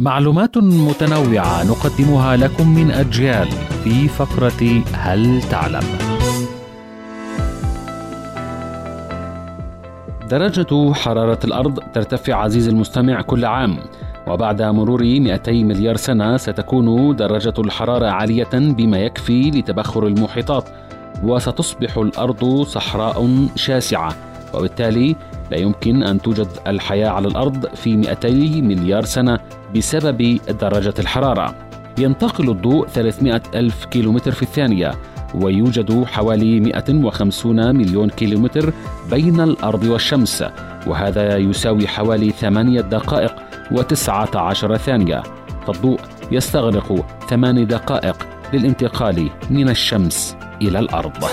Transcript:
معلومات متنوعة نقدمها لكم من أجيال في فقرة هل تعلم؟ درجة حرارة الأرض ترتفع عزيزي المستمع كل عام وبعد مرور 200 مليار سنة ستكون درجة الحرارة عالية بما يكفي لتبخر المحيطات وستصبح الأرض صحراء شاسعة وبالتالي لا يمكن أن توجد الحياة على الأرض في 200 مليار سنة بسبب درجة الحرارة. ينتقل الضوء 300 ألف كيلومتر في الثانية ويوجد حوالي 150 مليون كيلومتر بين الأرض والشمس وهذا يساوي حوالي 8 دقائق و19 ثانية. فالضوء يستغرق 8 دقائق للانتقال من الشمس إلى الأرض.